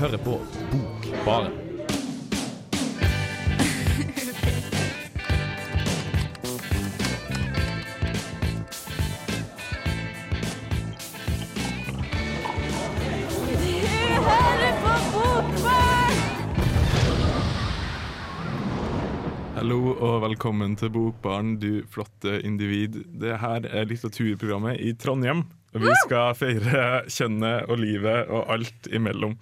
hører på Bokbaren. Hallo og velkommen til Bokbarn, du flotte individ. Det her er litteraturprogrammet i Trondheim. Og vi skal feire kjønnet og livet og alt imellom.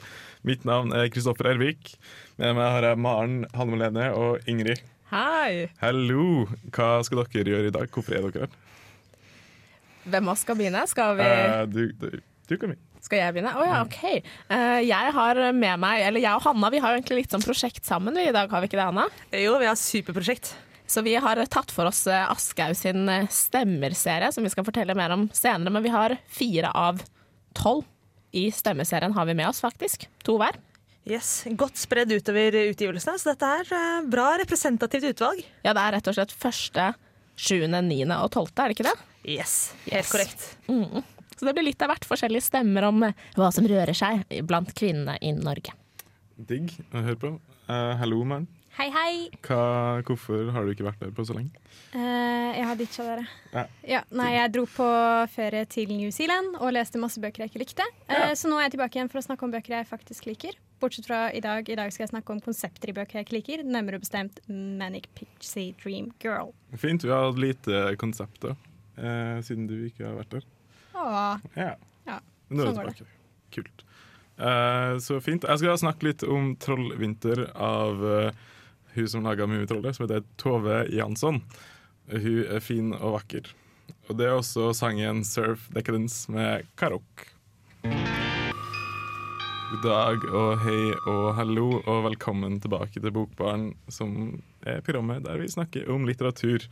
Mitt navn er Kristoffer Ervik. Med meg har jeg Maren, Hanne Malene og Ingrid. Hei! Hallo! Hva skal dere gjøre i dag? Hvorfor er dere her? Hvem av oss skal begynne? Skal, vi, uh, du, du, du kan begynne. skal jeg begynne? Å ja, OK. Uh, jeg har med meg, eller jeg og Hanna vi har jo egentlig litt sånn prosjekt sammen vi i dag, har vi ikke det, Hanna? Jo, vi har superprosjekt. Så vi har tatt for oss eh, Aschehoug sin stemmerserie, som vi skal fortelle mer om senere. Men vi har fire av tolv i stemmeserien har vi med oss, faktisk. To hver. Yes, Godt spredd utover utgivelsene, så dette er eh, bra representativt utvalg. Ja, det er rett og slett første, sjuende, niende og tolvte, er det ikke det? Yes, Helt Yes. korrekt. Mm. Så det blir litt av hvert forskjellige stemmer om eh, hva som rører seg blant kvinnene i Norge. Digg å høre på. Uh, hello, Maren. Hei, hei. Hva, hvorfor har du ikke vært der på så lenge? Uh, jeg har ditcha dere. Ja. Ja, nei, jeg dro på ferie til New Zealand og leste masse bøker jeg ikke likte. Uh, Ja. Så nå er jeg tilbake igjen for å snakke om bøker jeg faktisk liker. Bortsett fra i dag. I dag skal jeg snakke om konsepter i bøker jeg ikke liker. Nærmere bestemt Manic Pixie Dream Girl. Fint. Vi har hatt lite konsept da, uh, siden du ikke har vært der. Åh. Ja. Ja, Nå er sånn du går tilbake. Kult. Så fint. Jeg skal snakke litt om 'Trollvinter' av hun som laga Mummitrollet, som heter Tove Jansson. Hun er fin og vakker. Og det er også sangen 'Surf Decadence' med Karok. God dag og hei og hallo og velkommen tilbake til Bokbaren, som er programmet der vi snakker om litteratur.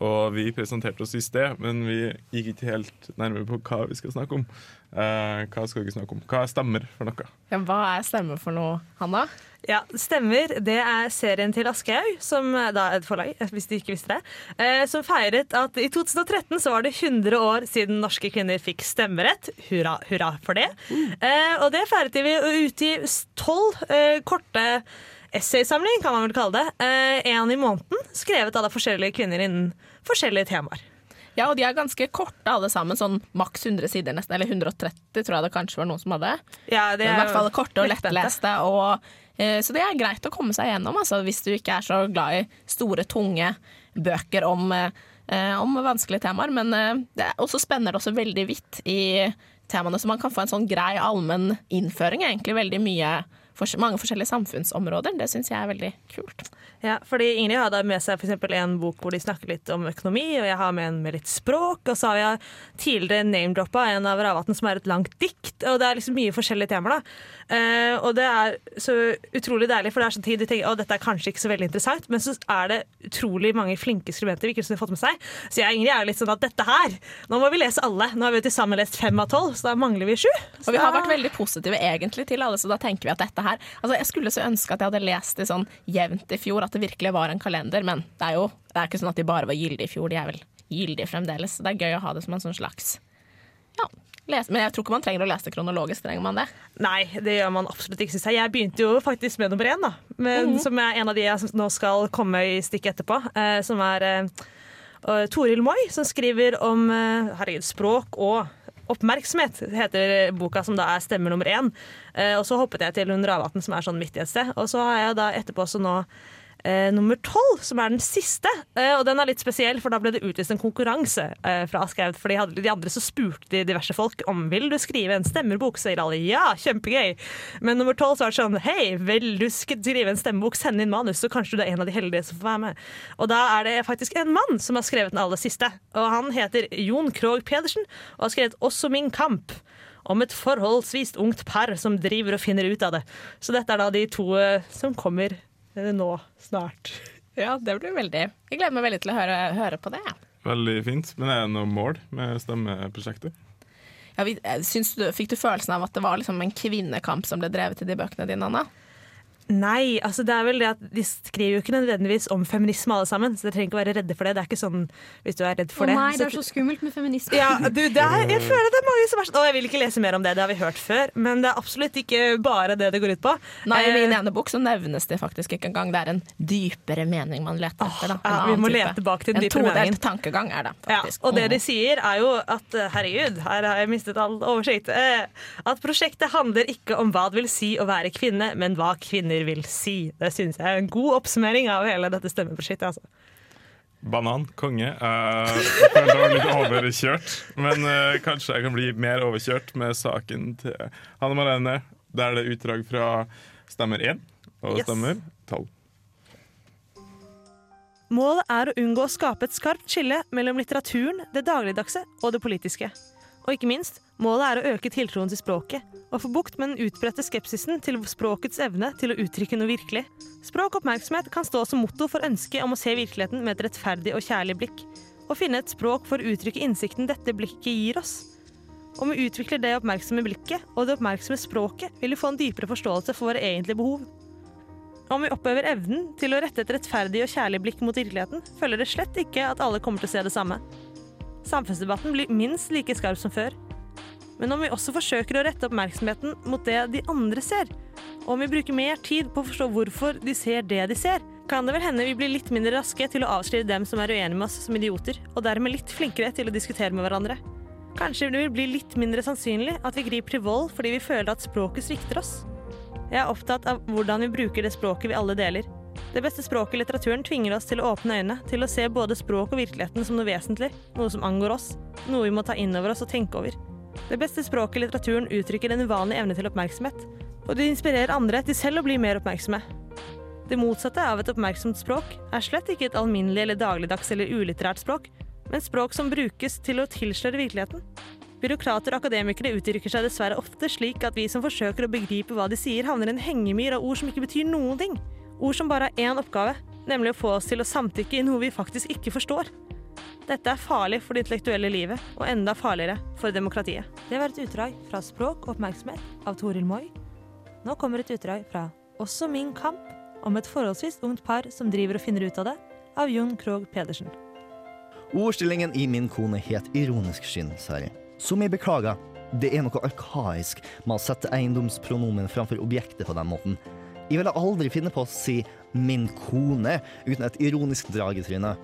Og vi presenterte oss i sted, men vi gikk ikke helt nærmere på hva vi skal snakke om. Eh, hva skal vi snakke om? Hva stemmer for noe? Ja, hva er stemmer for noe, Hanna? Ja, stemmer. Det er serien til Aschehoug, som eh, da er et forlag, hvis du ikke visste det, eh, som feiret at i 2013 så var det 100 år siden norske kvinner fikk stemmerett. Hurra, hurra for det. Eh, og det feiret de ved å utgi tolv eh, korte essaysamling, kan man vel kalle det. Én i måneden, skrevet av forskjellige kvinner innen forskjellige temaer. Ja, og de er ganske korte alle sammen, sånn maks 100 sider nesten, eller 130 tror jeg det kanskje var noen som hadde. Ja, det Men I er hvert fall korte og lettleste, og, eh, så det er greit å komme seg gjennom, altså, hvis du ikke er så glad i store, tunge bøker om, eh, om vanskelige temaer. Men eh, det er, også spenner det også veldig vidt i temaene, så man kan få en sånn grei allmenn innføring, egentlig veldig mye mange forskjellige samfunnsområder. Det syns jeg er veldig kult. Ja, fordi Ingrid har da med seg for en bok hvor de snakker litt om økonomi, og jeg har med en med litt språk, og så har jeg tidligere name-droppa en av Ravatn som er et langt dikt, og det er liksom mye forskjellige temaer. da. Eh, og det er så utrolig deilig, for det er sånn tid du tenker å dette er kanskje ikke så veldig interessant, men så er det utrolig mange flinke skribenter vi ikke har fått med seg. Så jeg og Ingrid er jo litt sånn at dette her, nå må vi lese alle. Nå har vi jo til sammen lest fem av tolv, så da mangler vi sju. Og vi har vært veldig positive egentlig til alle, så da tenker vi at dette her Altså, jeg skulle så ønske at jeg hadde lest det sånn jevnt i fjor, at det virkelig var en kalender, men det er jo det er ikke sånn at de bare var gyldige i fjor, de er vel gyldige fremdeles. Så det er gøy å ha det som en sånn slags Ja. Les, men jeg tror ikke man trenger å lese det kronologisk, trenger man det? Nei, det gjør man absolutt ikke, jeg. Jeg begynte jo faktisk med nummer én, da. Men, Som er en av de jeg nå skal komme i stikket etterpå. Eh, som er eh, Toril Moi, som skriver om eh, herregud, språk og oppmerksomhet, heter boka som da er stemmer nummer én. Eh, og så hoppet jeg til Hun Ravatn, som er sånn midt i et sted. Og så har jeg da etterpå også nå eh, nummer tolv, som er den siste. Eh, og den er litt spesiell, for da ble det utlyst en konkurranse eh, fra Aschehoug. For de, hadde, de andre så spurte de diverse folk om vil du skrive en stemmerbok. Så sier alle ja, kjempegøy. Men nummer tolv så er det sånn hei, vil du skrive en stemmebok, send inn manus, så kanskje du er en av de heldige som får være med. Og da er det faktisk en mann som har skrevet den aller siste. Og han heter Jon Krogh Pedersen og har skrevet Også min kamp om et forholdsvis ungt par som driver og finner ut av det. Så dette er da de to eh, som kommer nå snart. Ja, det blir veldig Jeg gleder meg veldig til å høre, høre på det. Veldig fint. Men er det noe mål med stemmeprosjektet? Ja, vi, eh, du, fikk du følelsen av at det var liksom en kvinnekamp som ble drevet i de bøkene dine, Anna? Nei, altså det er vel det at de skriver jo ikke nødvendigvis om feminisme alle sammen, så dere trenger ikke være redde for det. Det er ikke sånn hvis du er redd for Å det. nei, det er så skummelt med feminisme. ja, du, det er, jeg føler det er mange som er sånn Å, jeg vil ikke lese mer om det, det har vi hørt før. Men det er absolutt ikke bare det det går ut på. Nei, I Eh, min ene bok så nevnes det faktisk ikke engang. Det er en dypere mening man leter etter. Da. En ja, vi må type. lete tilbake til den En dypere meningen. todelt tankegang er det, faktisk. Ja, og det de Mm. sier er jo at eh, herregud, her har jeg mistet all oversikt. Eh, At prosjektet handler ikke om hva det vil si å være kvinne, men hva kvinner vil si. Det syns jeg er en god oppsummering av hele dette stemmeprosjektet. Altså. Banan, konge. Uh, Jeg føler det var litt overkjørt, men uh, kanskje jeg kan bli mer overkjørt med saken til Hanne Marene. der det er utdrag fra stemmer 1 og Yes. stemmer 12. Målet er å unngå å skape et skarpt skille mellom litteraturen, det dagligdagse og det politiske. Og ikke minst, målet er å øke tiltroen til språket, og få bukt med den utbredte skepsisen til språkets evne til å uttrykke noe virkelig. Språk kan stå som motto for ønsket om å se virkeligheten med et rettferdig og kjærlig blikk, og finne et språk for å uttrykke innsikten dette blikket gir oss. Om vi utvikler det oppmerksomme blikket og det oppmerksomme språket, vil vi få en dypere forståelse for våre egentlige behov. Om vi oppøver evnen til å rette et rettferdig og kjærlig blikk mot virkeligheten, følger det slett ikke at alle kommer til å se det samme. Samfunnsdebatten blir minst like skarp som før. Men om vi også forsøker å rette oppmerksomheten mot det de andre ser, og om vi bruker mer tid på å forstå hvorfor de ser det de ser, kan det vel hende vi blir litt mindre raske til å avskrive dem som er uenige med oss som idioter, og dermed litt flinkere til å diskutere med hverandre. Kanskje det vil bli litt mindre sannsynlig at vi griper til vold fordi vi føler at språket svikter oss. Jeg er opptatt av hvordan vi bruker det språket vi alle deler. Det beste språket i litteraturen tvinger oss til å åpne øynene, til å se både språk og virkeligheten som noe vesentlig, noe som angår oss, noe vi må ta inn over oss og tenke over. Det beste språket i litteraturen uttrykker en uvanlig evne til oppmerksomhet, og det inspirerer andre til selv å bli mer oppmerksomme. Det motsatte av et oppmerksomt språk er slett ikke et alminnelig eller dagligdags eller ulitterært språk, men språk som brukes til å tilsløre virkeligheten. Byråkrater og akademikere uttrykker seg dessverre ofte slik at vi som forsøker å begripe hva de sier, havner i en hengemyr av ord som ikke betyr noen ting. Ord som bare har én oppgave, nemlig å få oss til å samtykke i noe vi faktisk ikke forstår. Dette er farlig for det intellektuelle livet, og enda farligere for demokratiet. Det var et utdrag fra Språk og oppmerksomhet av Toril Moi. Nå kommer et utdrag fra Også min kamp, om et forholdsvis ungt par som driver og finner ut av det, av Jon Krogh Pedersen. Ordstillingen i Min kone het ironisk skinn, Sverre. Som jeg beklager, det er noe arkaisk med å sette eiendomspronomen framfor objektet på den måten. Jeg ville aldri finne på å si 'min kone' uten et ironisk drag i trynet.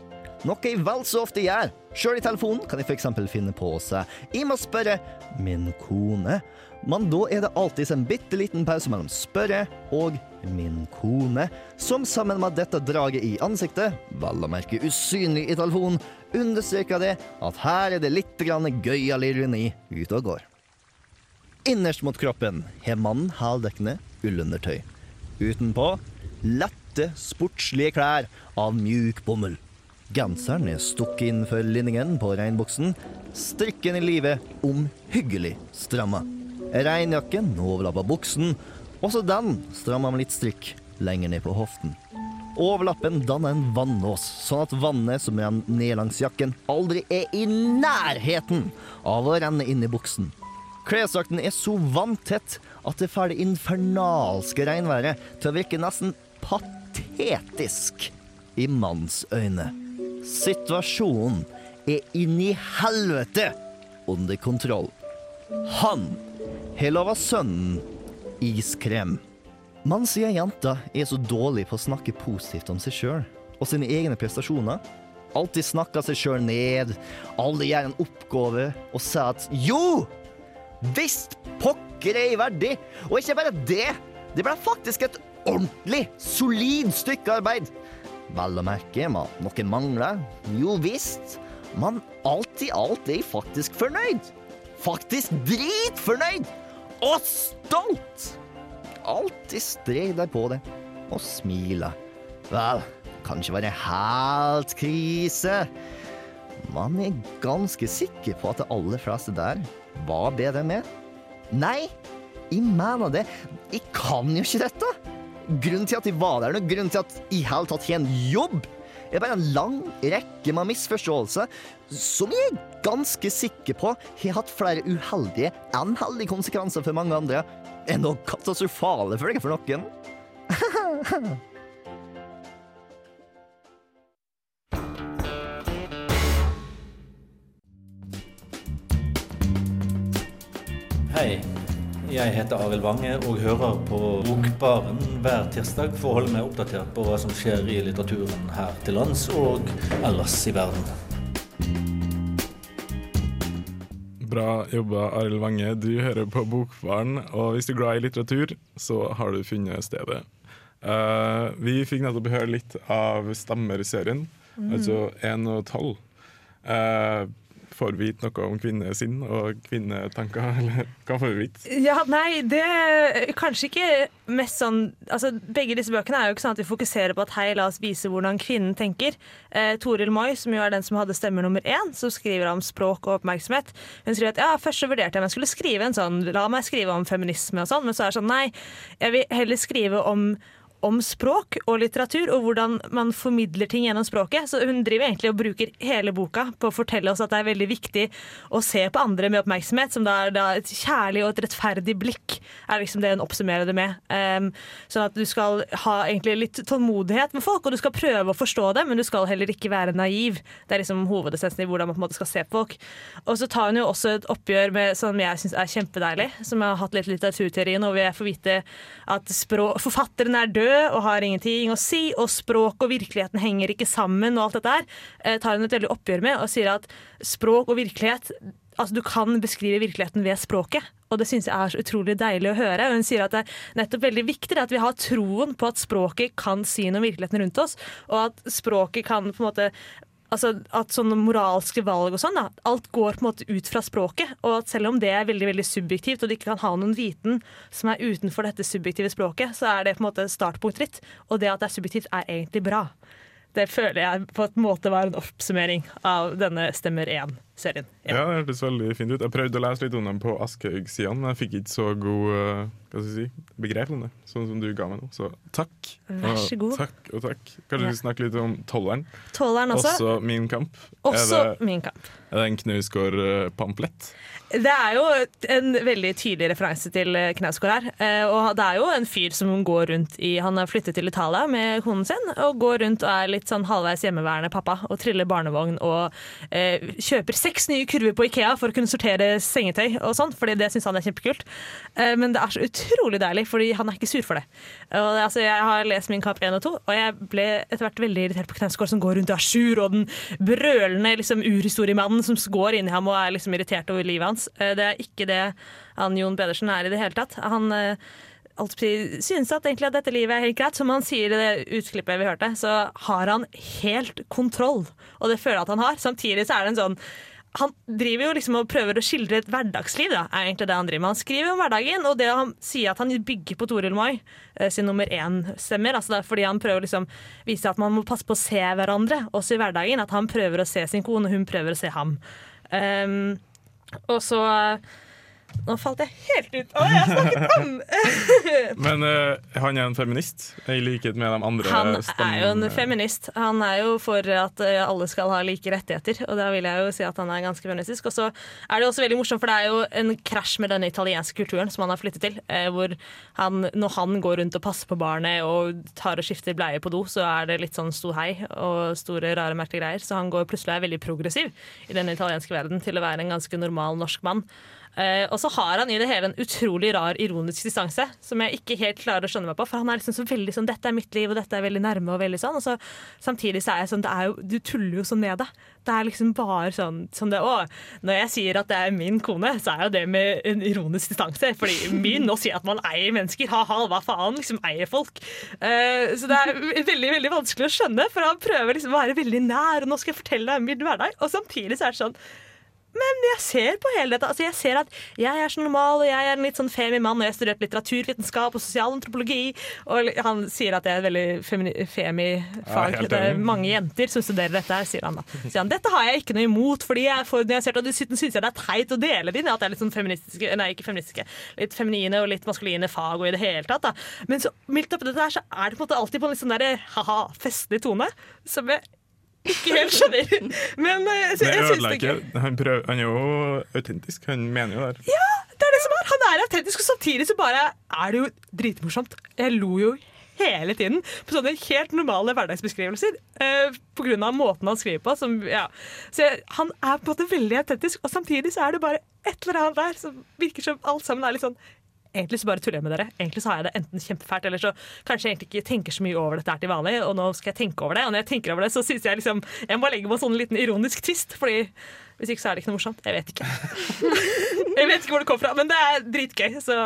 Noe jeg vel så ofte gjør. Sjøl i telefonen kan jeg f.eks. finne på å si 'jeg må spørre 'min kone', men da er det alltid en bitte liten pause mellom 'spørre' og 'min kone', som sammen med dette draget i ansiktet, vel å merke usynlig i telefonen, understreker det at her er det litt gøyal ironi ute og går. Innerst mot kroppen har mannen heldekkende ullundertøy. Utenpå lette, sportslige klær av mjuk bomull. Genseren er stukket innenfor linningen på regnbuksen. Strikken i livet omhyggelig stramma. Regnjakken overlappa buksen. Også den stramma med litt strikk lenger ned på hoften. Overlappen danner en vannås, sånn at vannet som renner ned langs jakken, aldri er i nærheten av å renne inn i buksen. Klesdrakten er så vanntett at det får det infernalske regnværet til å virke nesten patetisk i manns øyne. Situasjonen er inni helvete under kontroll. Han har lova sønnen iskrem. Man sier jenta er så dårlig på å snakke positivt om seg sjøl og sine egne prestasjoner. Alltid snakker seg sjøl ned, alle gjør en oppgave og sier at jo, visst jeg. Og ikke bare det, det ble faktisk et ordentlig, solid stykke arbeid. Vel å merke med at noen mangler. Jo visst, men alt i alt er jeg faktisk fornøyd. Faktisk dritfornøyd! Og stolt! Alltid strek der på det, og smiler. Vel, kan ikke være helt krise. Man er ganske sikker på at det aller fleste der var bedre meg. Nei, jeg mener det. Jeg kan jo ikke dette. Grunnen til at jeg var der, og grunnen til at jeg har tatt en jobb, er bare en lang rekke med misforståelser som jeg er ganske sikker på har hatt flere uheldige enn heldige konsekvenser for mange andre, enn noe katastrofale deg for noen. jeg heter Arild Wange og hører på Bokbaren hver tirsdag for å holde meg oppdatert på hva som skjer i litteraturen her til lands og ellers i verden. Bra jobba, Arild Wange. Du hører på Bokbaren, og hvis du er glad i litteratur, så har du funnet stedet. Uh, vi fikk nettopp høre litt av Stammer-serien, altså én og tolv. Uh, får vi vite noe om kvinnesinn og kvinnetanker, eller hva får vi vite? Ja, nei, det er kanskje ikke mest sånn altså, Begge disse bøkene er jo ikke sånn at vi fokuserer på at hei, la oss vise hvordan kvinnen tenker. Eh, Toril Moi, som jo er den som hadde stemme nummer én, som skriver om språk og oppmerksomhet, hun skriver at ja, først så vurderte jeg om jeg skulle skrive en sånn La meg skrive om feminisme og sånn, men så er det sånn nei, jeg vil heller skrive om om språk og litteratur, og hvordan man formidler ting gjennom språket. Så hun driver egentlig og bruker hele boka på å fortelle oss at det er veldig viktig å se på andre med oppmerksomhet, som da er da et kjærlig og et rettferdig blikk, er liksom det hun oppsummerer det med. Um, sånn at du skal ha egentlig litt tålmodighet med folk, og du skal prøve å forstå det, men du skal heller ikke være naiv. Det er liksom hovedessensen i hvordan man på en måte skal se på folk. Og så tar hun jo også et oppgjør med som jeg syns er kjempedeilig, som jeg har hatt litt litteraturteori nå, hvor jeg får vite at språk, forfatteren er død og har ingenting å si, og språk og virkeligheten henger ikke sammen, og alt dette her, eh, tar hun et veldig oppgjør med og sier at språk og virkelighet Altså, Du kan beskrive virkeligheten ved språket, og det syns jeg er så utrolig deilig å høre. Og Hun sier at det er nettopp veldig viktig at vi har troen på at språket kan si noe om virkeligheten rundt oss, og at språket kan på en måte Altså at sånne moralske valg og sånn, da, alt går på en måte ut fra språket. Og at selv om det er veldig veldig subjektivt, og du ikke kan ha noen viten som er utenfor dette subjektive språket, så er det på en måte startpunktet ditt. Og det at det er subjektivt, er egentlig bra. Det føler jeg på en måte var en oppsummering av denne Stemmer 1-serien. Ja, det hørtes veldig fint ut. Jeg prøvde å lese litt om dem på Aschehoug-sidene, men jeg fikk ikke så god eh, hva skal jeg si, begrep om det, sånn som du ga meg nå. Så takk. Vær så god. Og takk og takk. Kanskje Ja. vi snakker litt om tolleren. Tolleren også. Også Min kamp. Også er, det, Min kamp. er det en Knausgård-pamplett? Det er jo en veldig tydelig referanse til eh, Knausgård her. Eh, Og det er jo en fyr som går rundt i Han har flyttet til Italia med konen sin og går rundt og er litt sånn halvveis hjemmeværende pappa og triller barnevogn og eh, kjøper seks nye kurver på Ikea for å kunne sortere sengetøy og sånn, fordi det syns han er kjempekult. Eh, men det er så utrolig deilig, fordi han er ikke sur for det. Og, altså, jeg har lest Min Kapp 1 og 2, og jeg ble etter hvert veldig irritert på Knausgård som går rundt og er sur, og den brølende liksom, urhistoriemannen som går inn i ham og er liksom irritert over livet hans. Eh, Det er ikke det han Jon Pedersen er i det hele tatt. Han eh, synes at egentlig at dette livet er helt greit. Som han sier i det utklippet vi hørte, så har han helt kontroll. Og det føler jeg at han har. Samtidig så er det en sånn han driver jo liksom og prøver å skildre et hverdagsliv. Da, er egentlig det Han driver med. Han skriver om hverdagen, og det han sier at han bygger på Toril Moi eh, sin nummer én-stemmer. Altså det er fordi han prøver å liksom vise at man må passe på å se hverandre, også i hverdagen. At han prøver å se sin kone, og hun prøver å se ham. Um, og så Nå falt jeg helt ut! Å, jeg snakket om! Men uh, han er en feminist, i likhet med de andre Han er jo en feminist. Han er jo for at eh, alle skal ha like rettigheter, og da vil jeg jo si at han er ganske feministisk. Og så er det også veldig morsomt, for det er jo en krasj med denne italienske kulturen som han har flyttet til, eh, hvor han, når han går rundt og passer på barnet og tar og skifter bleie på do, så er det litt sånn ståhei og store, rare, merkelige greier. Så han går plutselig er veldig progressiv i den italienske verden til å være en ganske normal norsk mann. Eh, og så har han i det hele en utrolig rar ironisk distanse, som jeg ikke helt klarer å skjønne meg på. For han er liksom så veldig sånn 'dette er mitt liv, og dette er veldig nærme', og veldig sånn. Og så samtidig så er jeg sånn det er jo, Du tuller jo sånn med det. Det er liksom bare sånn som det Å, når jeg sier at det er min kone, så er jo det med en ironisk distanse. Fordi min å si at man eier mennesker. Ha-ha, hva faen? Liksom eier folk. Uh, så det er veldig veldig vanskelig å skjønne, for han prøver liksom å være veldig nær, og nå skal jeg fortelle deg om min hverdag. Og samtidig så er det sånn men jeg ser på hele dette. Altså jeg ser at jeg er så normal, og jeg er en litt sånn femi mann, og jeg har studert litteraturvitenskap og sosialantropologi. Og han sier at det er veldig femi-fag. Ja, det er mange jenter som studerer dette her, sier han da. Sier han, dette har jeg ikke noe imot, fordi jeg er for nyansert, og dessuten syns jeg det er teit å dele det inn at det er litt sånn feministiske, nei ikke feministiske, litt feminine og litt maskuline fag og i det hele tatt. da. Men så mildt oppi dette her, så er det på en måte alltid på en litt sånn der ha-ha, festlig tone, som jeg ikke helt skjønner. Men eh, så jeg syns det ikke ikke. Han, prøver, han er jo autentisk. Han mener jo det. Ja, Det er det som er. Han er autentisk, og samtidig så bare er det jo dritmorsomt. Jeg lo jo hele tiden på sånne helt normale hverdagsbeskrivelser. Eh, på grunn av måten han skriver på. Som, ja. Så jeg, han er på en måte veldig autentisk, og samtidig så er det bare et eller annet der som virker som alt sammen er litt sånn Egentlig så bare tuller jeg med dere. Egentlig så har jeg det enten kjempefælt, eller så kanskje jeg egentlig ikke tenker så mye over dette her til vanlig, og nå skal jeg tenke over det. Og når jeg tenker over det, så syns jeg liksom Jeg må legge på en sånn liten ironisk twist, fordi hvis ikke så er det ikke noe morsomt. Jeg vet ikke. jeg vet ikke hvor det kom fra, men det er dritgøy, så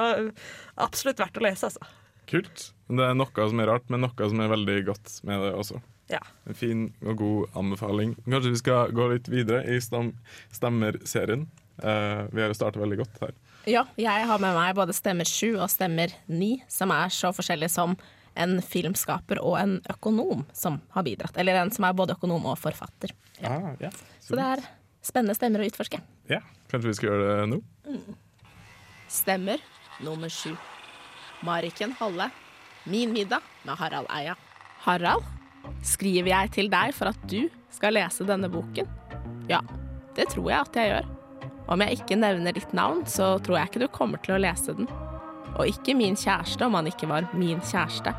absolutt verdt å lese, altså. Kult. Det er noe som er rart, men noe som er veldig godt med det også. Ja. En fin og god anbefaling. Kanskje vi skal gå litt videre i stam Stemmer-serien. Uh, vi har jo startet veldig godt her. Ja, jeg har med meg både Stemmer 7 og Stemmer 9, som er så forskjellige som en filmskaper og en økonom som har bidratt. Eller en som er både økonom og forfatter. Ja. Ah, ja. Så det er spennende stemmer å utforske. Ja, Kanskje vi skal gjøre det nå? Mm. Stemmer nummer sju. Mariken Holle. Min middag med Harald Eia. Harald, skriver jeg til deg for at du skal lese denne boken? Ja, det tror jeg at jeg gjør. Om jeg ikke nevner ditt navn, så tror jeg ikke du kommer til å lese den. Og ikke min kjæreste om han ikke var min kjæreste.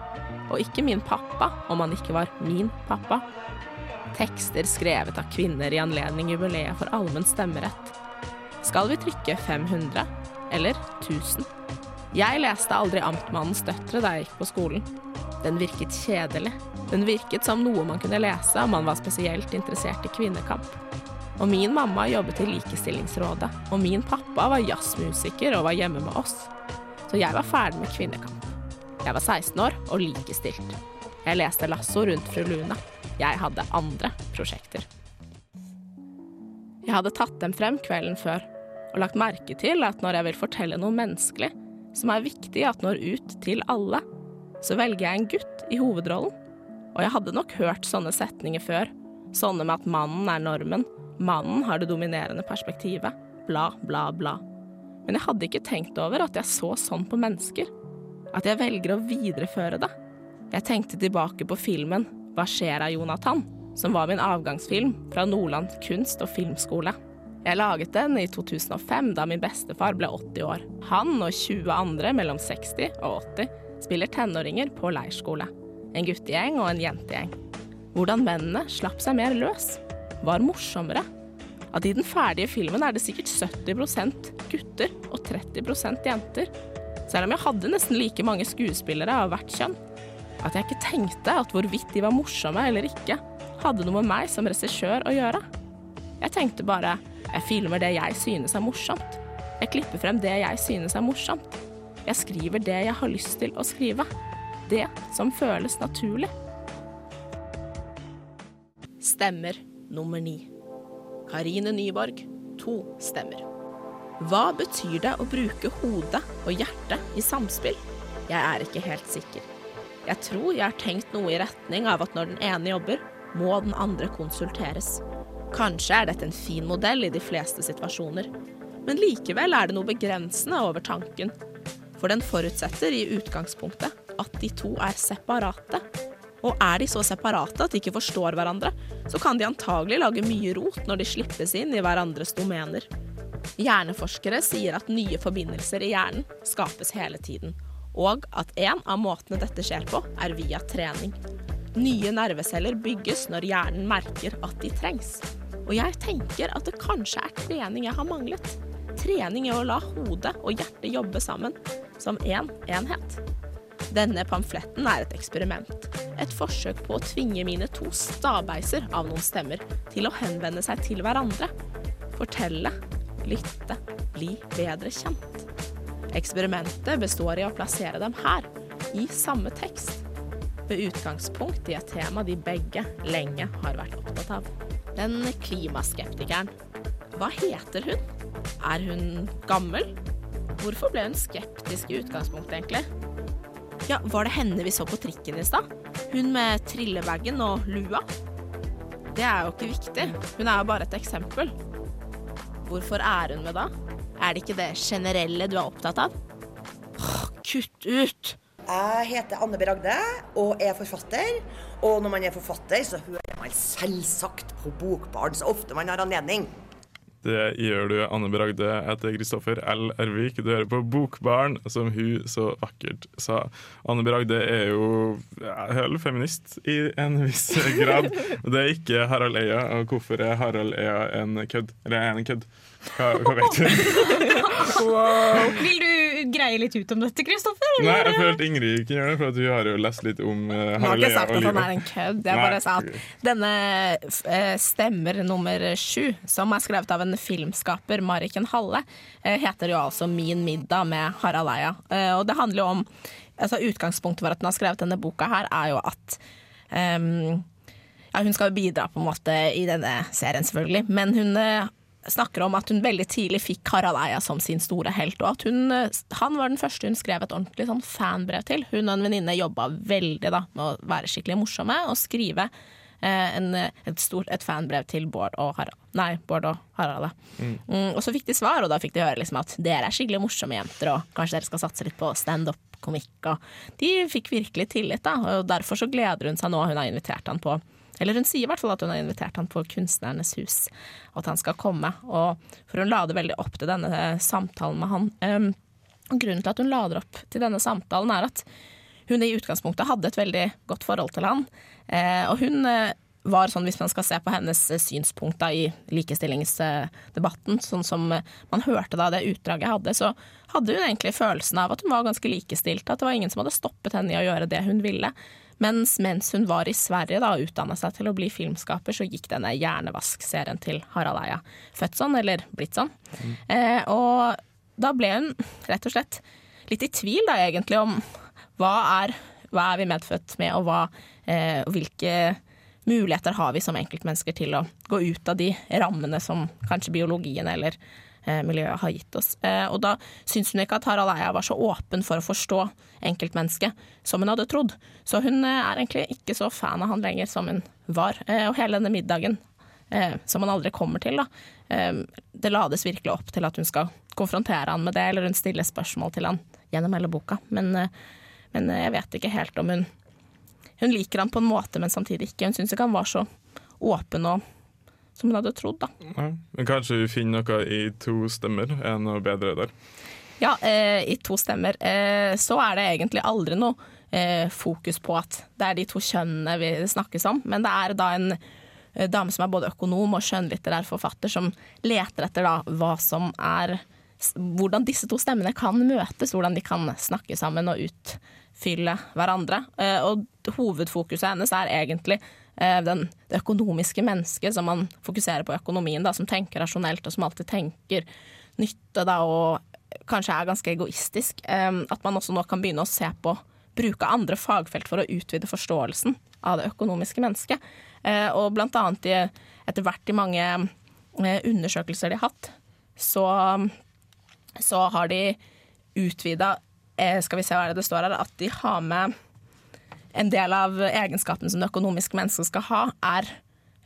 Og ikke min pappa om han ikke var min pappa. Tekster skrevet av kvinner i anledning jubileet for allmenn stemmerett. Skal vi trykke 500? Eller 1000? Jeg leste aldri Amtmannens døtre da jeg gikk på skolen. Den virket kjedelig. Den virket som noe man kunne lese om man var spesielt interessert i kvinnekamp. Og min mamma jobbet i Likestillingsrådet, og min pappa var jazzmusiker og var hjemme med oss. Så jeg var ferdig med kvinnekamp. Jeg var 16 år og likestilt. Jeg leste Lasso rundt fru Luna. Jeg hadde andre prosjekter. Jeg hadde tatt dem frem kvelden før og lagt merke til at når jeg vil fortelle noe menneskelig, som er viktig at når ut til alle, så velger jeg en gutt i hovedrollen. Og jeg hadde nok hørt sånne setninger før, sånne med at mannen er normen, Mannen har det dominerende perspektivet. Bla, bla, bla. Men jeg hadde ikke tenkt over at jeg så sånn på mennesker. At jeg velger å videreføre det. Jeg tenkte tilbake på filmen Hva skjer av Jonathan? som var min avgangsfilm fra Nordland kunst- og filmskole. Jeg laget den i 2005, da min bestefar ble 80 år. Han og 20 andre mellom 60 og 80 spiller tenåringer på leirskole. En guttegjeng og en jentegjeng. Hvordan mennene slapp seg mer løs var morsommere. At i den ferdige filmen er det sikkert 70% gutter og 30% jenter. Selv om jeg hadde nesten like mange skuespillere av hvert kjønn. At jeg ikke tenkte at hvorvidt de var morsomme eller ikke, hadde noe med meg som regissør å gjøre. Jeg tenkte bare jeg filmer det jeg synes er morsomt. Jeg klipper frem det jeg synes er morsomt. Jeg skriver det jeg har lyst til å skrive. Det som føles naturlig. Stemmer nummer ni. Karine Nyborg, to stemmer. Hva betyr det å bruke hodet og hjertet i samspill? Jeg er ikke helt sikker. Jeg tror jeg har tenkt noe i retning av at når den ene jobber, må den andre konsulteres. Kanskje er dette en fin modell i de fleste situasjoner, men likevel er det noe begrensende over tanken. For den forutsetter i utgangspunktet at de to er separate og er de så separate at de ikke forstår hverandre, så kan de antagelig lage mye rot når de slippes inn i hverandres domener. Hjerneforskere sier at nye forbindelser i hjernen skapes hele tiden, og at en av måtene dette skjer på, er via trening. Nye nerveceller bygges når hjernen merker at de trengs. Og jeg tenker at det kanskje er trening jeg har manglet. Trening i å la hodet og hjertet jobbe sammen, som én en enhet. Denne pamfletten er et eksperiment. Et forsøk på å tvinge mine to stabeiser av noen stemmer til å henvende seg til hverandre. Fortelle, lytte, bli bedre kjent. Eksperimentet består i å plassere dem her, i samme tekst. Med utgangspunkt i et tema de begge lenge har vært opptatt av. Den klimaskeptikeren. Hva heter hun? Er hun gammel? Hvorfor ble hun skeptisk i utgangspunktet, egentlig? Ja, Var det henne vi så på trikken i stad? Hun med trillebagen og lua? Det er jo ikke viktig. Hun er jo bare et eksempel. Hvorfor er hun med da? Er det ikke det generelle du er opptatt av? Åh, kutt ut! Jeg heter Anne B. Ragde og er forfatter. Og når man er forfatter, så hører man selvsagt på Bokbarn så ofte man har anledning. Det gjør du, Anne Bragde. Jeg heter Kristoffer L. Ervik. Du hører på Bokbarn, som hun så vakkert sa. Anne Bragde er jo høl feminist i en viss grad. Det er ikke Harald Eia. Og hvorfor er Harald Eia en kødd? Eller er han en kødd? Hva, hva vet du? Vil du greie litt ut om dette, Kristoffer? Nei, jeg følte Ingrid kunne gjøre det, for at hun har jo lest litt om uh, Jeg har ikke sagt at han er en kødd. Jeg Nei, bare sa at denne uh, stemmer nummer sju, som er skrevet av en filmskaper, Mariken Halle, uh, heter jo altså 'Min middag' med Harald Eia. Uh, Og det handler jo om altså Utgangspunktet for at hun har skrevet denne boka her, er jo at um, ja, Hun skal bidra på en måte i denne serien, selvfølgelig, men hun eh, snakker om at hun veldig tidlig fikk Harald Eia som sin store helt, og at hun, eh, han var den første hun skrev et ordentlig sånn fanbrev til. Hun og en venninne jobba veldig da, med å være skikkelig morsomme og skrive eh, en, et, stort, et fanbrev til Bård og Harald. Nei, Bård og Harald. da. Mm, og så fikk de svar, og da fikk de høre liksom at dere er skikkelig morsomme jenter, og kanskje dere skal satse litt på standup-komikk. De fikk virkelig tillit, da, og derfor så gleder hun seg nå. Hun har invitert han på eller hun sier i hvert fall at hun har invitert han på Kunstnernes hus, og at han skal komme. Og for hun lader veldig opp til denne eh, samtalen med han. Um, grunnen til at hun lader opp til denne samtalen, er at hun i utgangspunktet hadde et veldig godt forhold til han. Eh, og hun eh, var sånn, hvis man skal se på hennes eh, synspunkt i likestillingsdebatten, sånn som man hørte da det utdraget jeg hadde, så hadde hun egentlig følelsen av at hun var ganske likestilt. At det var ingen som hadde stoppet henne i å gjøre det hun ville. Mens mens hun var i Sverige da, og utdanna seg til å bli filmskaper, så gikk denne Hjernevask-serien til Harald Eia født sånn, eller blitt sånn. Eh, og da ble hun rett og slett litt i tvil da, egentlig om hva er, hva er vi medfødt med, og hva, eh, hvilke muligheter har vi som enkeltmennesker til å gå ut av de rammene som kanskje biologien eller miljøet har gitt oss. Eh, og da syns hun ikke at Harald Eia var så åpen for å forstå enkeltmennesket som hun hadde trodd. Så hun eh, er egentlig ikke så fan av han lenger som hun var. Eh, og hele denne middagen, eh, som han aldri kommer til, da, eh, det lades virkelig opp til at hun skal konfrontere han med det, eller hun stiller spørsmål til han gjennom hele boka. Men, eh, men jeg vet ikke helt om hun Hun liker han på en måte, men samtidig ikke. Hun syns ikke han var så åpen og som hun hadde trodd. Ja, men kanskje vi finner noe i to stemmer er noe bedre der. Ja, eh, i to stemmer. Eh, så er det egentlig aldri noe eh, fokus på at det er de to kjønnene vi snakkes om, men det er da en eh, dame som er både økonom og skjønnlitterær forfatter, som leter etter da hva som er Hvordan disse to stemmene kan møtes, hvordan de kan snakke sammen og utfylle hverandre. Eh, og hovedfokuset hennes er egentlig den, det økonomiske mennesket, som man fokuserer på økonomien, da, som tenker rasjonelt og som alltid tenker nytte da, og kanskje er ganske egoistisk. Eh, at man også nå kan begynne å se på bruke andre fagfelt for å utvide forståelsen av det økonomiske mennesket. Eh, og blant annet etter hvert i mange eh, undersøkelser de har hatt, så, så har de utvida eh, Skal vi se hva det står her, at de har med en del av egenskapen som det økonomiske mennesket skal ha, er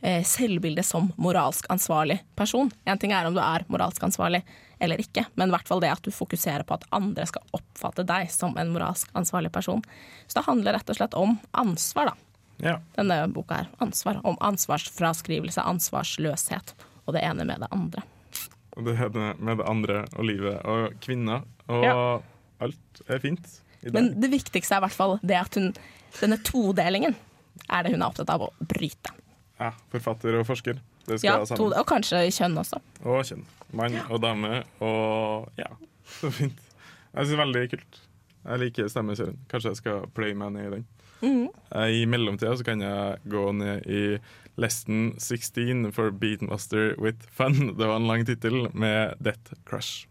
eh, selvbildet som moralsk ansvarlig person. En ting er om du er moralsk ansvarlig eller ikke, men i hvert fall det at du fokuserer på at andre skal oppfatte deg som en moralsk ansvarlig person. Så det handler rett og slett om ansvar, da. Ja. Denne boka her. Ansvar. Om ansvarsfraskrivelse, ansvarsløshet og det ene med det andre. Og det ene med det andre og livet og kvinner og Ja. alt er fint. I Men det viktigste er i hvert fall det at hun Denne todelingen er det hun er opptatt av å bryte. Ja, forfatter og forsker. Det skal Ja, ha to, og kanskje kjønn også. Og kjønn. Mann og dame og ja, så fint. Jeg synes det er veldig kult. Jeg liker stemmeserien. Kanskje jeg skal pløye meg ned i den. Mm. Eh, I mellomtida så kan jeg gå ned i Lesson 16 for Beatmaster with Fun. Det var en lang tittel med Death Crush.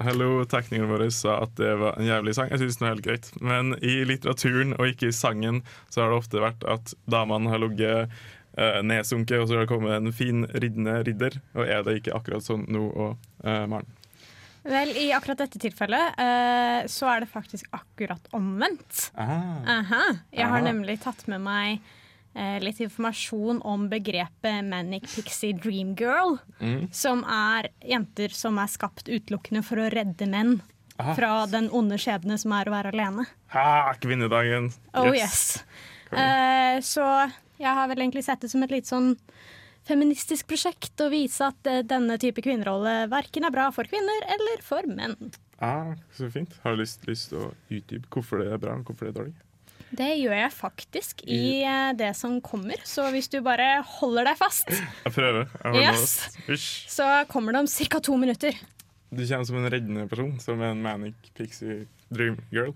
Hello, teknikeren vår sa at det var en jævlig sang. Jeg synes den var helt greit. Men i litteraturen og ikke i sangen så har det ofte vært at damene har ligget uh, nedsunket, og så har det kommet en fin riddende ridder. Og er det ikke akkurat sånn nå og uh, Maren? Vel, i akkurat dette tilfellet uh, så er det faktisk akkurat omvendt. Ah. Aha. Jeg har Aha. nemlig tatt med meg litt informasjon om begrepet Manic Pixie Dream Girl. Mm. Som er jenter som er skapt utelukkende for å redde menn Aha. fra den onde skjebne som er å være alene. Ha, kvinnedagen! Oh yes. Eh, så Jeg har vel egentlig sett det som et litt sånn feministisk prosjekt å vise at eh, denne type kvinnerolle verken er bra for kvinner eller for menn. Ah, så fint. Har du lyst til å utdype hvorfor det er bra og hvorfor det er dårlig? Det gjør jeg faktisk i eh, det som kommer, så hvis du bare holder deg fast, Jeg prøver. Jeg Yes. så kommer det om ca. to minutter. Du kommer som en reddende person, som en manic pixie dream girl.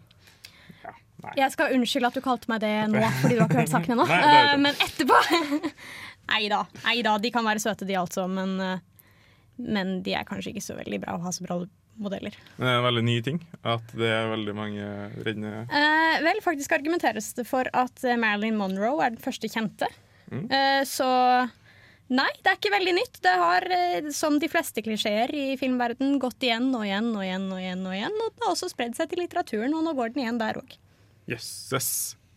Ja. Jeg skal unnskylde at du kalte meg det nå, fordi du har ikke hørt saken ennå. Eh. Men etterpå Nei da. Nei da, de kan være søte, de altså, men, eh, men de er kanskje ikke så veldig bra å ha så rollemodeller. Men det er en veldig ny ting at det er veldig mange reddende Eh, vel, faktisk argumenteres det for at eh, Marilyn Monroe er den første kjente. Mm. Eh, så nei, det er ikke veldig nytt. Det har, eh, som de fleste klisjeer i filmverden, gått igjen og igjen og igjen. Og igjen og igjen Og det har også spredd seg til litteraturen, og nå går den igjen der òg. Yes, yes.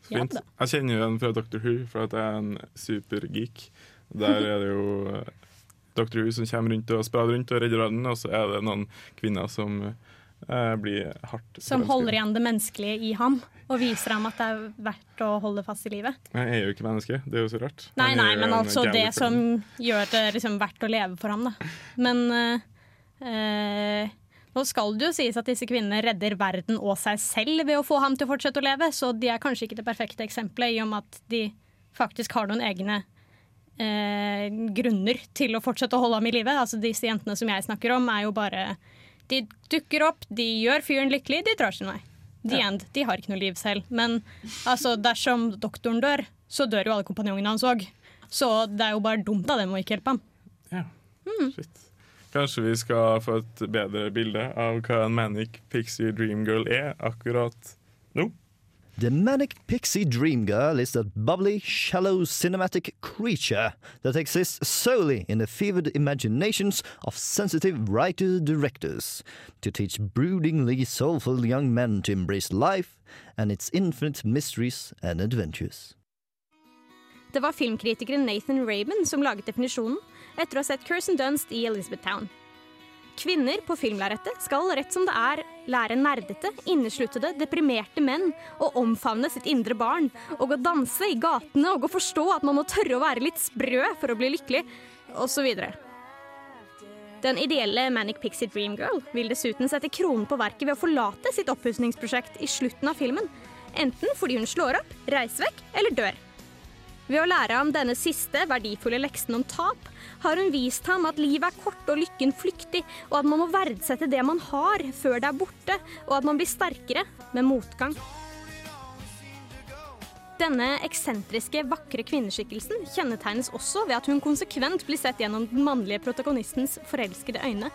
Ja Fint. jeg kjenner jo den fra Doctor Who, for at jeg er en supergeek. Der er det jo Doctor Who som kommer rundt og sprader rundt og redder verden, og så er det noen kvinner som eh, blir hardt Som forelsket. holder igjen det menneskelige i ham, og viser ham at det er verdt å holde fast i livet. Jeg er jo ikke menneske, det er jo så rart. Nei, nei, men altså det som gjør det liksom verdt å leve for ham, da. Men eh, eh, nå skal det jo sies at disse kvinnene redder verden og seg selv ved å få ham til å fortsette å leve, så de er kanskje ikke det perfekte eksempelet, i og med at de faktisk har noen egne eh, grunner til å fortsette å holde ham i live. Altså disse jentene som jeg snakker om, er jo bare De dukker opp, de gjør fyren lykkelig, de drar sin vei. The end. De har ikke noe liv selv. Men altså, dersom doktoren dør, så dør jo alle kompanjongene hans òg. Så det er jo bare dumt av dem å ikke hjelpe ham. Ja. Mm. Shit. Kanskje vi skal få et bedre bilde av hva en manic pixie dream girl er akkurat nå? The Manic Pixie Dream Girl is a bubbly, shallow cinematic creature that exists solely in the fevered imaginations of sensitive writer-directors to teach broodingly soulful young men to embrace life and its infinite mysteries and adventures. Det var filmkritikeren Nathan Rabin som laget definisjonen etter å ha sett Kirsten Dunst i Elizabethtown. Kvinner på filmlerretet skal rett som det er lære nerdete, innesluttede, deprimerte menn å omfavne sitt indre barn, og å danse i gatene og å forstå at man må tørre å være litt sprø for å bli lykkelig, osv. Den ideelle Manic Pixie Dream Girl vil dessuten sette kronen på verket ved å forlate sitt oppussingsprosjekt i slutten av filmen, enten fordi hun slår opp, reiser vekk eller dør. Ved å lære ham denne siste verdifulle leksen om tap, har hun vist ham at livet er kort og lykken flyktig, og at man må verdsette det man har før det er borte, og at man blir sterkere med motgang. Denne eksentriske, vakre kvinneskikkelsen kjennetegnes også ved at hun konsekvent blir sett gjennom den mannlige protagonistens forelskede øyne.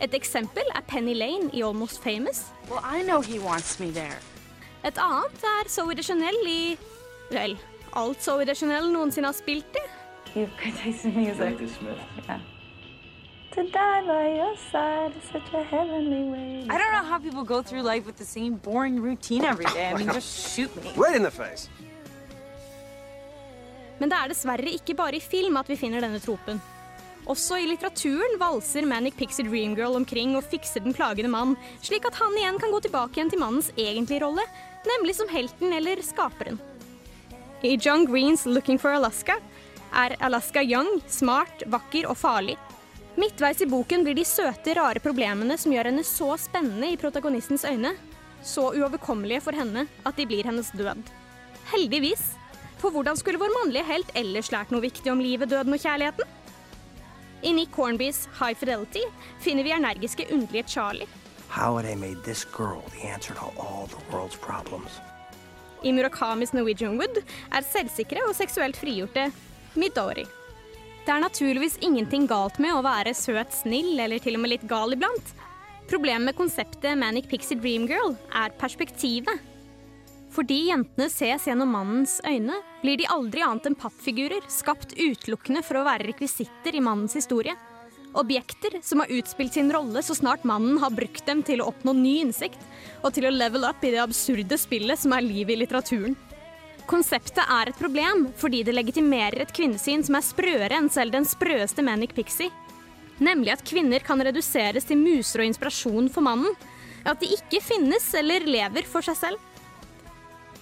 Et eksempel er Penny Lane i Almost Famous. Well. Et annet er Zoe de Chanel i Vel, alt Zoe de Chanel noensinne har spilt i. You have good taste in music. Yeah. To die by your side is such a heavenly way. I don't know how people go through life with the same boring routine every day. I mean, just shoot me. Right in the face. Men det er dessverre ikke bare i film at vi finner denne tropen. Også i litteraturen valser Manic Pixie Dream Girl omkring og fikser den plagede mann, slik at han igjen kan gå tilbake igjen til mannens egentlige rolle, nemlig som helten eller skaperen. I John Greens Looking for Alaska er Alaska young, smart, vakker og farlig. Midtveis i boken blir de søte, rare problemene som gjør henne så spennende i protagonistens øyne, så uoverkommelige for henne at de blir hennes død. Heldigvis. For hvordan skulle vår mannlige helt ellers lært noe viktig om livet, døden og kjærligheten? I Nick Hornbys High Fidelity finner vi energiske, underlige Charlie. How had I made this girl the answer to all the world's problems? I Murakamis Norwegian Wood er selvsikre og seksuelt frigjorte Midori. Det er naturligvis ingenting galt med å være søt, snill eller til og med litt gal iblant. Problemet med konseptet Manic Pixie Dream Girl er perspektivet. Fordi jentene ses gjennom mannens øyne, blir de aldri annet enn pappfigurer, skapt utelukkende for å være rekvisitter i mannens historie. Objekter som har utspilt sin rolle så snart mannen har brukt dem til å oppnå ny innsikt, og til å level up i det absurde spillet som er livet i litteraturen. Konseptet er et problem fordi det legitimerer et kvinnesyn som er sprøere enn selv den sprøeste Manic Pixie. Nemlig at kvinner kan reduseres til muser og inspirasjon for mannen. At de ikke finnes eller lever for seg selv.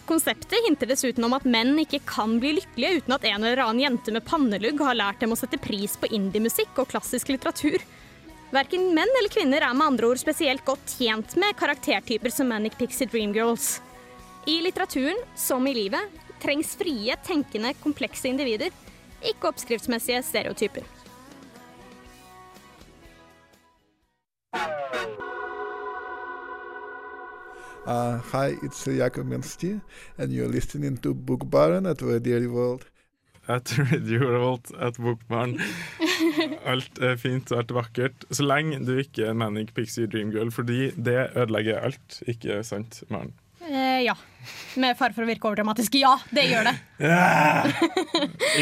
Konseptet hinter dessuten om at menn ikke kan bli lykkelige uten at en eller annen jente med pannelugg har lært dem å sette pris på indiemusikk og klassisk litteratur. Verken menn eller kvinner er med andre ord spesielt godt tjent med karaktertyper som Manic Pixie Dream Girls. I litteraturen, som i livet, trengs frie, tenkende, komplekse individer, ikke oppskriftsmessige stereotyper. Uh, hi, it's uh, Jakob Minsti, and you're listening to Bookbaren at Radio World. At Radio Revolt, at Bokbarn. Alt er fint og alt er vakkert. Så lenge du ikke er Manic Pixie Dream Girl, fordi det ødelegger alt. Ikke sant, Maren? Eh, ja. Med fare for å virke overdramatisk. Ja, det gjør det.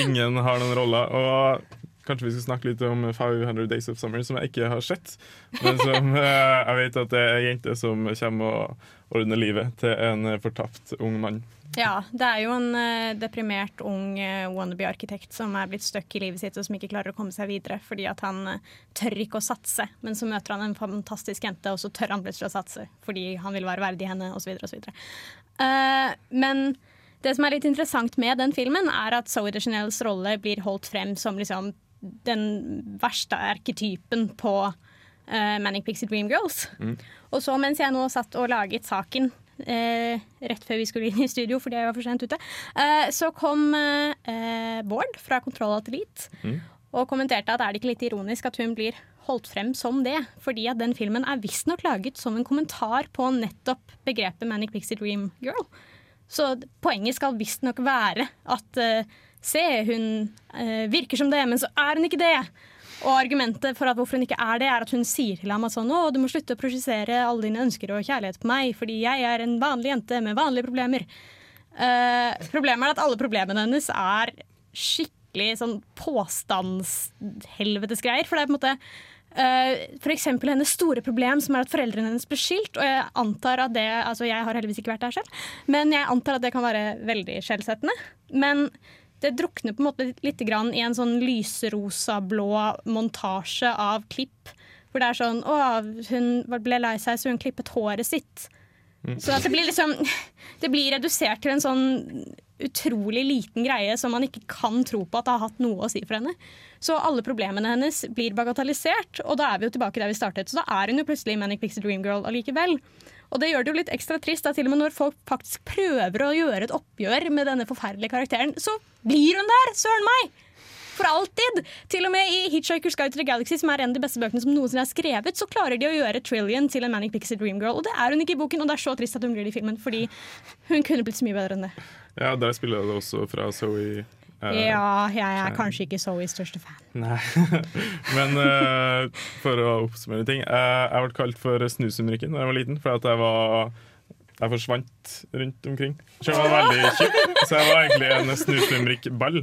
Ingen har noen roller. Og kanskje vi skal snakke litt om 500 Days of Summer, som jeg ikke har sett. Men som eh, jeg vet at det er ei jente som kommer og ordner livet til en fortapt ung mann. Ja, det er jo en uh, deprimert ung uh, wannabe-arkitekt som er blitt stuck i livet sitt og som ikke klarer å komme seg videre fordi at han uh, tør ikke å satse. Men så møter han en fantastisk jente, og så tør han plutselig å satse fordi han vil være verdig henne, osv. osv. Uh, men det som er litt interessant med den filmen, er at Zoe de Chanels rolle blir holdt frem som liksom den verste arketypen på Manic Pixie Dream Girls. Mm. Og så mens jeg nå satt og laget saken eh, rett før vi skulle inn i studio fordi jeg var for sent ute, eh, så kom eh, Bård fra Kontroll Alt Mm. og kommenterte at er det ikke litt ironisk at hun blir holdt frem som det? Fordi at den filmen er visstnok laget som en kommentar på nettopp begrepet Manic Pixie Dream Girl. Så poenget skal visstnok være at eh, se, hun eh, virker som det, men så er hun ikke det. Og argumentet for at hvorfor hun ikke er det, er at hun sier til ham at sånn, du må slutte å projisere alle dine ønsker og kjærlighet på meg, fordi jeg er en vanlig jente med vanlige problemer. Uh, problemet er at alle problemene hennes er skikkelig sånn påstandshelvetesgreier. For det er på en måte Uh, F.eks. eksempel hennes store problem som er at foreldrene hennes ble skilt. Og jeg antar at det Altså, jeg har heldigvis ikke vært der selv, men jeg antar at det kan være veldig skjellsettende. Men det drukner på en måte litt grann i en sånn lyserosa-blå montasje av klipp. Hvor det er sånn Å, hun ble lei seg, så hun klippet håret sitt. Så at det blir liksom Det blir redusert til en sånn utrolig liten greie som man ikke kan tro på at det har hatt noe å si for henne. Så alle problemene hennes blir bagatellisert, og da er vi jo tilbake der vi startet. Så da er hun jo plutselig Manic Pixie Dream Girl allikevel. Og det gjør det jo litt ekstra trist, da, til og med når folk faktisk prøver å gjøre et oppgjør med denne forferdelige karakteren, så blir hun der! Søren meg! For alltid! Til og med i Hitchhiker's Guide to the Galaxy, som er en av de beste bøkene som noensinne er skrevet, så klarer de å gjøre Trillion til en Manic Pixie Dream Girl. Og det er hun ikke i boken, og det er så trist at hun blir det i filmen, fordi hun kunne blitt så mye bedre enn det. Ja, der spiller det også fra Zoe. Eh, Ja, jeg er kanskje ikke Zoes største fan. Nei. Men uh, for å oppsummere ting. Uh, jeg ble kalt for snusumrikken da jeg var liten, for at jeg var jeg forsvant rundt omkring. Om jeg var veldig tjukk, så jeg var egentlig en snusumrikk-ball.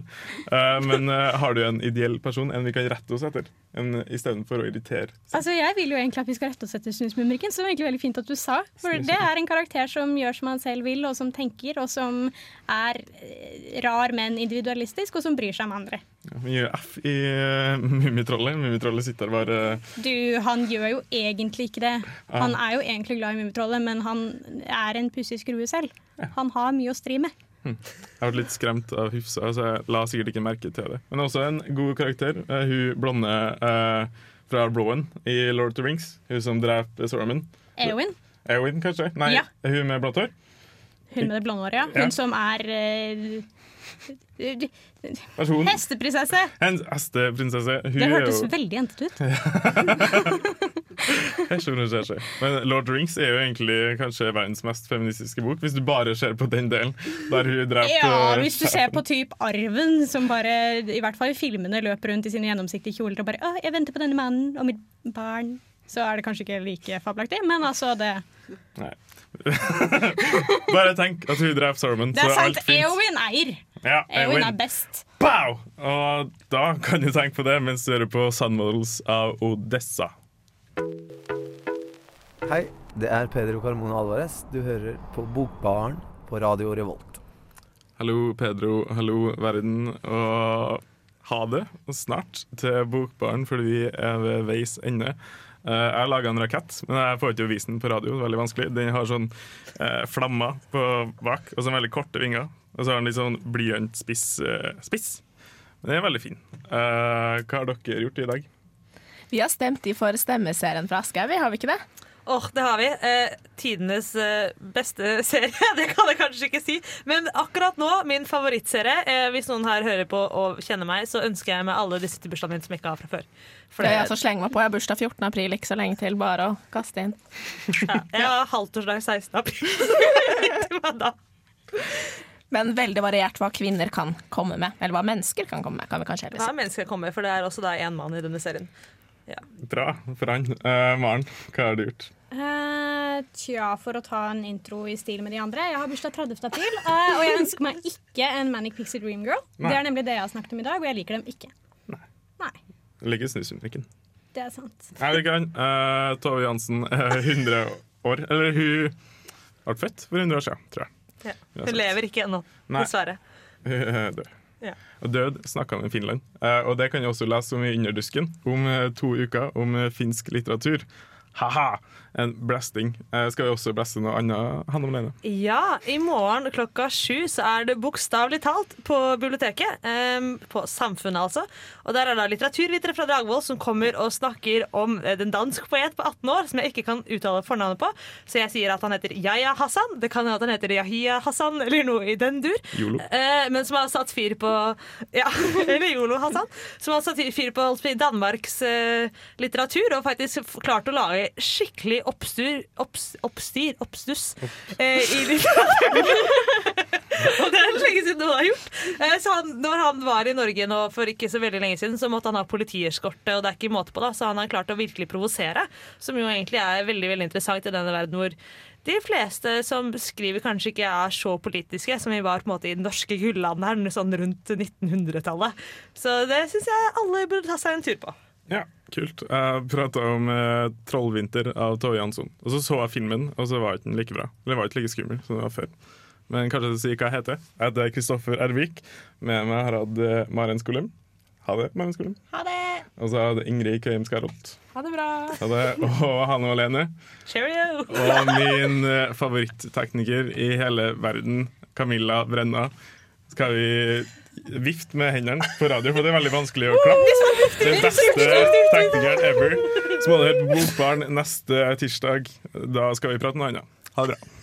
Eh, men eh, har du en ideell person, en vi kan rette oss etter, en- istedenfor å irritere? Altså, Jeg vil jo egentlig at vi skal rette oss etter Snusmumrikken, så det var egentlig veldig fint at du sa. For det er en karakter som gjør som han selv vil, og som tenker, og som er eh, rar, men individualistisk, og som bryr seg om andre. Ja, mye F i uh, Mummitrollet. Mummitrollet sitter bare Du, han gjør jo egentlig ikke det. Han er jo egentlig glad i Mummitrollet, men han er en pussig skrue selv. Han har mye å stri med. Hm. Jeg ble litt skremt av Hufsa, så jeg la sikkert ikke merke til det. Men også en god karakter. Uh, hun blonde uh, fra Rowan i Lord of the Rings. Hun som dreper Saruman. Eowyn, Eowyn, kanskje? Nei, Ja. hun med blått hår? hun med det blonde håret, ja. Ja. Hun som er eh, Versjon. Hesteprinsesse. Hesteprinsesse. Hun Det er hørtes jo veldig jentete ut. Jeg skjønner. Men Lord Rings er jo egentlig kanskje verdens mest feministiske bok, hvis du bare ser på den delen der hun drept Ja, hvis du ser på typ Arven, som bare, i hvert fall i filmene, løper rundt i sine gjennomsiktige kjoler og bare Å, jeg venter på denne mannen og mitt barn. Så er det kanskje ikke like fabelaktig, men altså det Nei. bare tenk at hun dreper Saruman, Det så er er sant. alt fint. Eowyn eier. Ja, Eowyn er best. Bow! Og da kan du tenke på det mens du hører på Sun Models av Odessa. Hei, det er Pedro Carmona Alvarez. Du hører på Bokbaren på Radio Revolt. Hallo, Pedro. Hallo, verden. Og ha det snart til Bokbaren, fordi vi er ved veis ende. Eh, jeg har laga en rakett, men jeg får ikke vise den på radio. Det er veldig vanskelig. Den har sånn eh, flammer på bak og så veldig korte vinger. Og så har den litt sånn blyantspiss uh, spiss. Men den er veldig fin. Uh, hva har dere gjort i dag? Vi har stemt i for stemmeserien fra Aschehoug, har vi ikke det? Åh, det har vi. Eh, tidenes eh, beste serie. Det kan jeg kanskje ikke si. Men akkurat nå, min favorittserie. Eh, hvis noen her hører på og kjenner meg, så ønsker jeg meg alle disse til bursdagen min som jeg ikke har fra før. For Det er jeg som slenger meg på. Jeg har bursdag 14. april, ikke så lenge til. Bare å kaste inn. ja, jeg har halvtårsdag 16. april. Til meg da. Men veldig variert hva kvinner kan komme med. Eller hva mennesker kan komme med, kan vi kanskje heller Hva si. mennesker kommer, for det er også da én mann i denne serien. Bra for han. Uh, Maren, hva har du gjort? Uh, tja, for å ta en intro i stil med de andre. Jeg har bursdag 30. april, uh, og jeg ønsker meg ikke en Manic Pixie Dream Girl. Nei. Det er nemlig det jeg har snakket om i dag, og jeg liker dem ikke. Nei. Nei. ligger i snusmusikken. Det er sant. Nei, vet kan. Eh, Tove Jansen er 100 år. Eller hun ble født for 100 år siden, tror jeg. Ja. Hun lever ikke ennå, dessverre. Hun er død. Ja. Død snakka om i Finland. Eh, og det kan jeg også lese om i Underdusken om eh, to uker, om eh, finsk litteratur. Ha-ha! En blasting. Skal vi også blaste noe annet, Hanne Malene? Ja, i morgen klokka sju så er det bokstavelig talt på biblioteket. em, på Samfunnet, altså. Og der er da litteraturvitere fra Dragvoll som kommer og snakker om eh, den dansk poet på 18 år som jeg ikke kan uttale fornavnet på. Så jeg sier at han heter Yahya Hassan. Det kan hende at han heter Yahya Hassan eller noe i den dur. Yolo. Eh, men som har satt fyr på Ja, eller Yolo Hassan. Som har satt fyr på Danmarks eh, litteratur og faktisk klart å lage skikkelig oppstyr, opps, oppstyr, oppstuss eh, i litteraturen. og det er lenge siden noen har gjort. Eh, så han, når han var i Norge nå for ikke så veldig lenge siden, så måtte han ha politieskorte, og det er ikke måte på, da, så han har klart å virkelig provosere. Som jo egentlig er veldig veldig interessant i denne verden hvor de fleste som skriver, kanskje ikke er så politiske som vi var på en måte i den norske gullalderen sånn rundt 1900-tallet. Så det syns jeg alle burde ta seg en tur på. Ja, kult. Jeg prata om eh, 'Trollvinter' av Tove Jansson. Og så så jeg filmen, og så var ikke den like bra. Eller var ikke like skummel som den var før. Men kanskje du sier hva jeg heter. Jeg heter Kristoffer Ervik. Med meg har jeg hatt eh, Maren Skolem. Ha det, Maren Skolem. Ha det! Og så har jeg hatt Ingrid Køim Skarolt. Ha det bra. Ha det. Og Hanne Malene. Cheerio! Og min eh, favorittekniker i hele verden, Camilla Brenna. Skal vi vifte med hendene på radio, for det er veldig vanskelig å klappe. Den beste teknikeren ever. Så må du høre på Bokbarn neste tirsdag. Da skal vi prate noe annet. Ha det bra.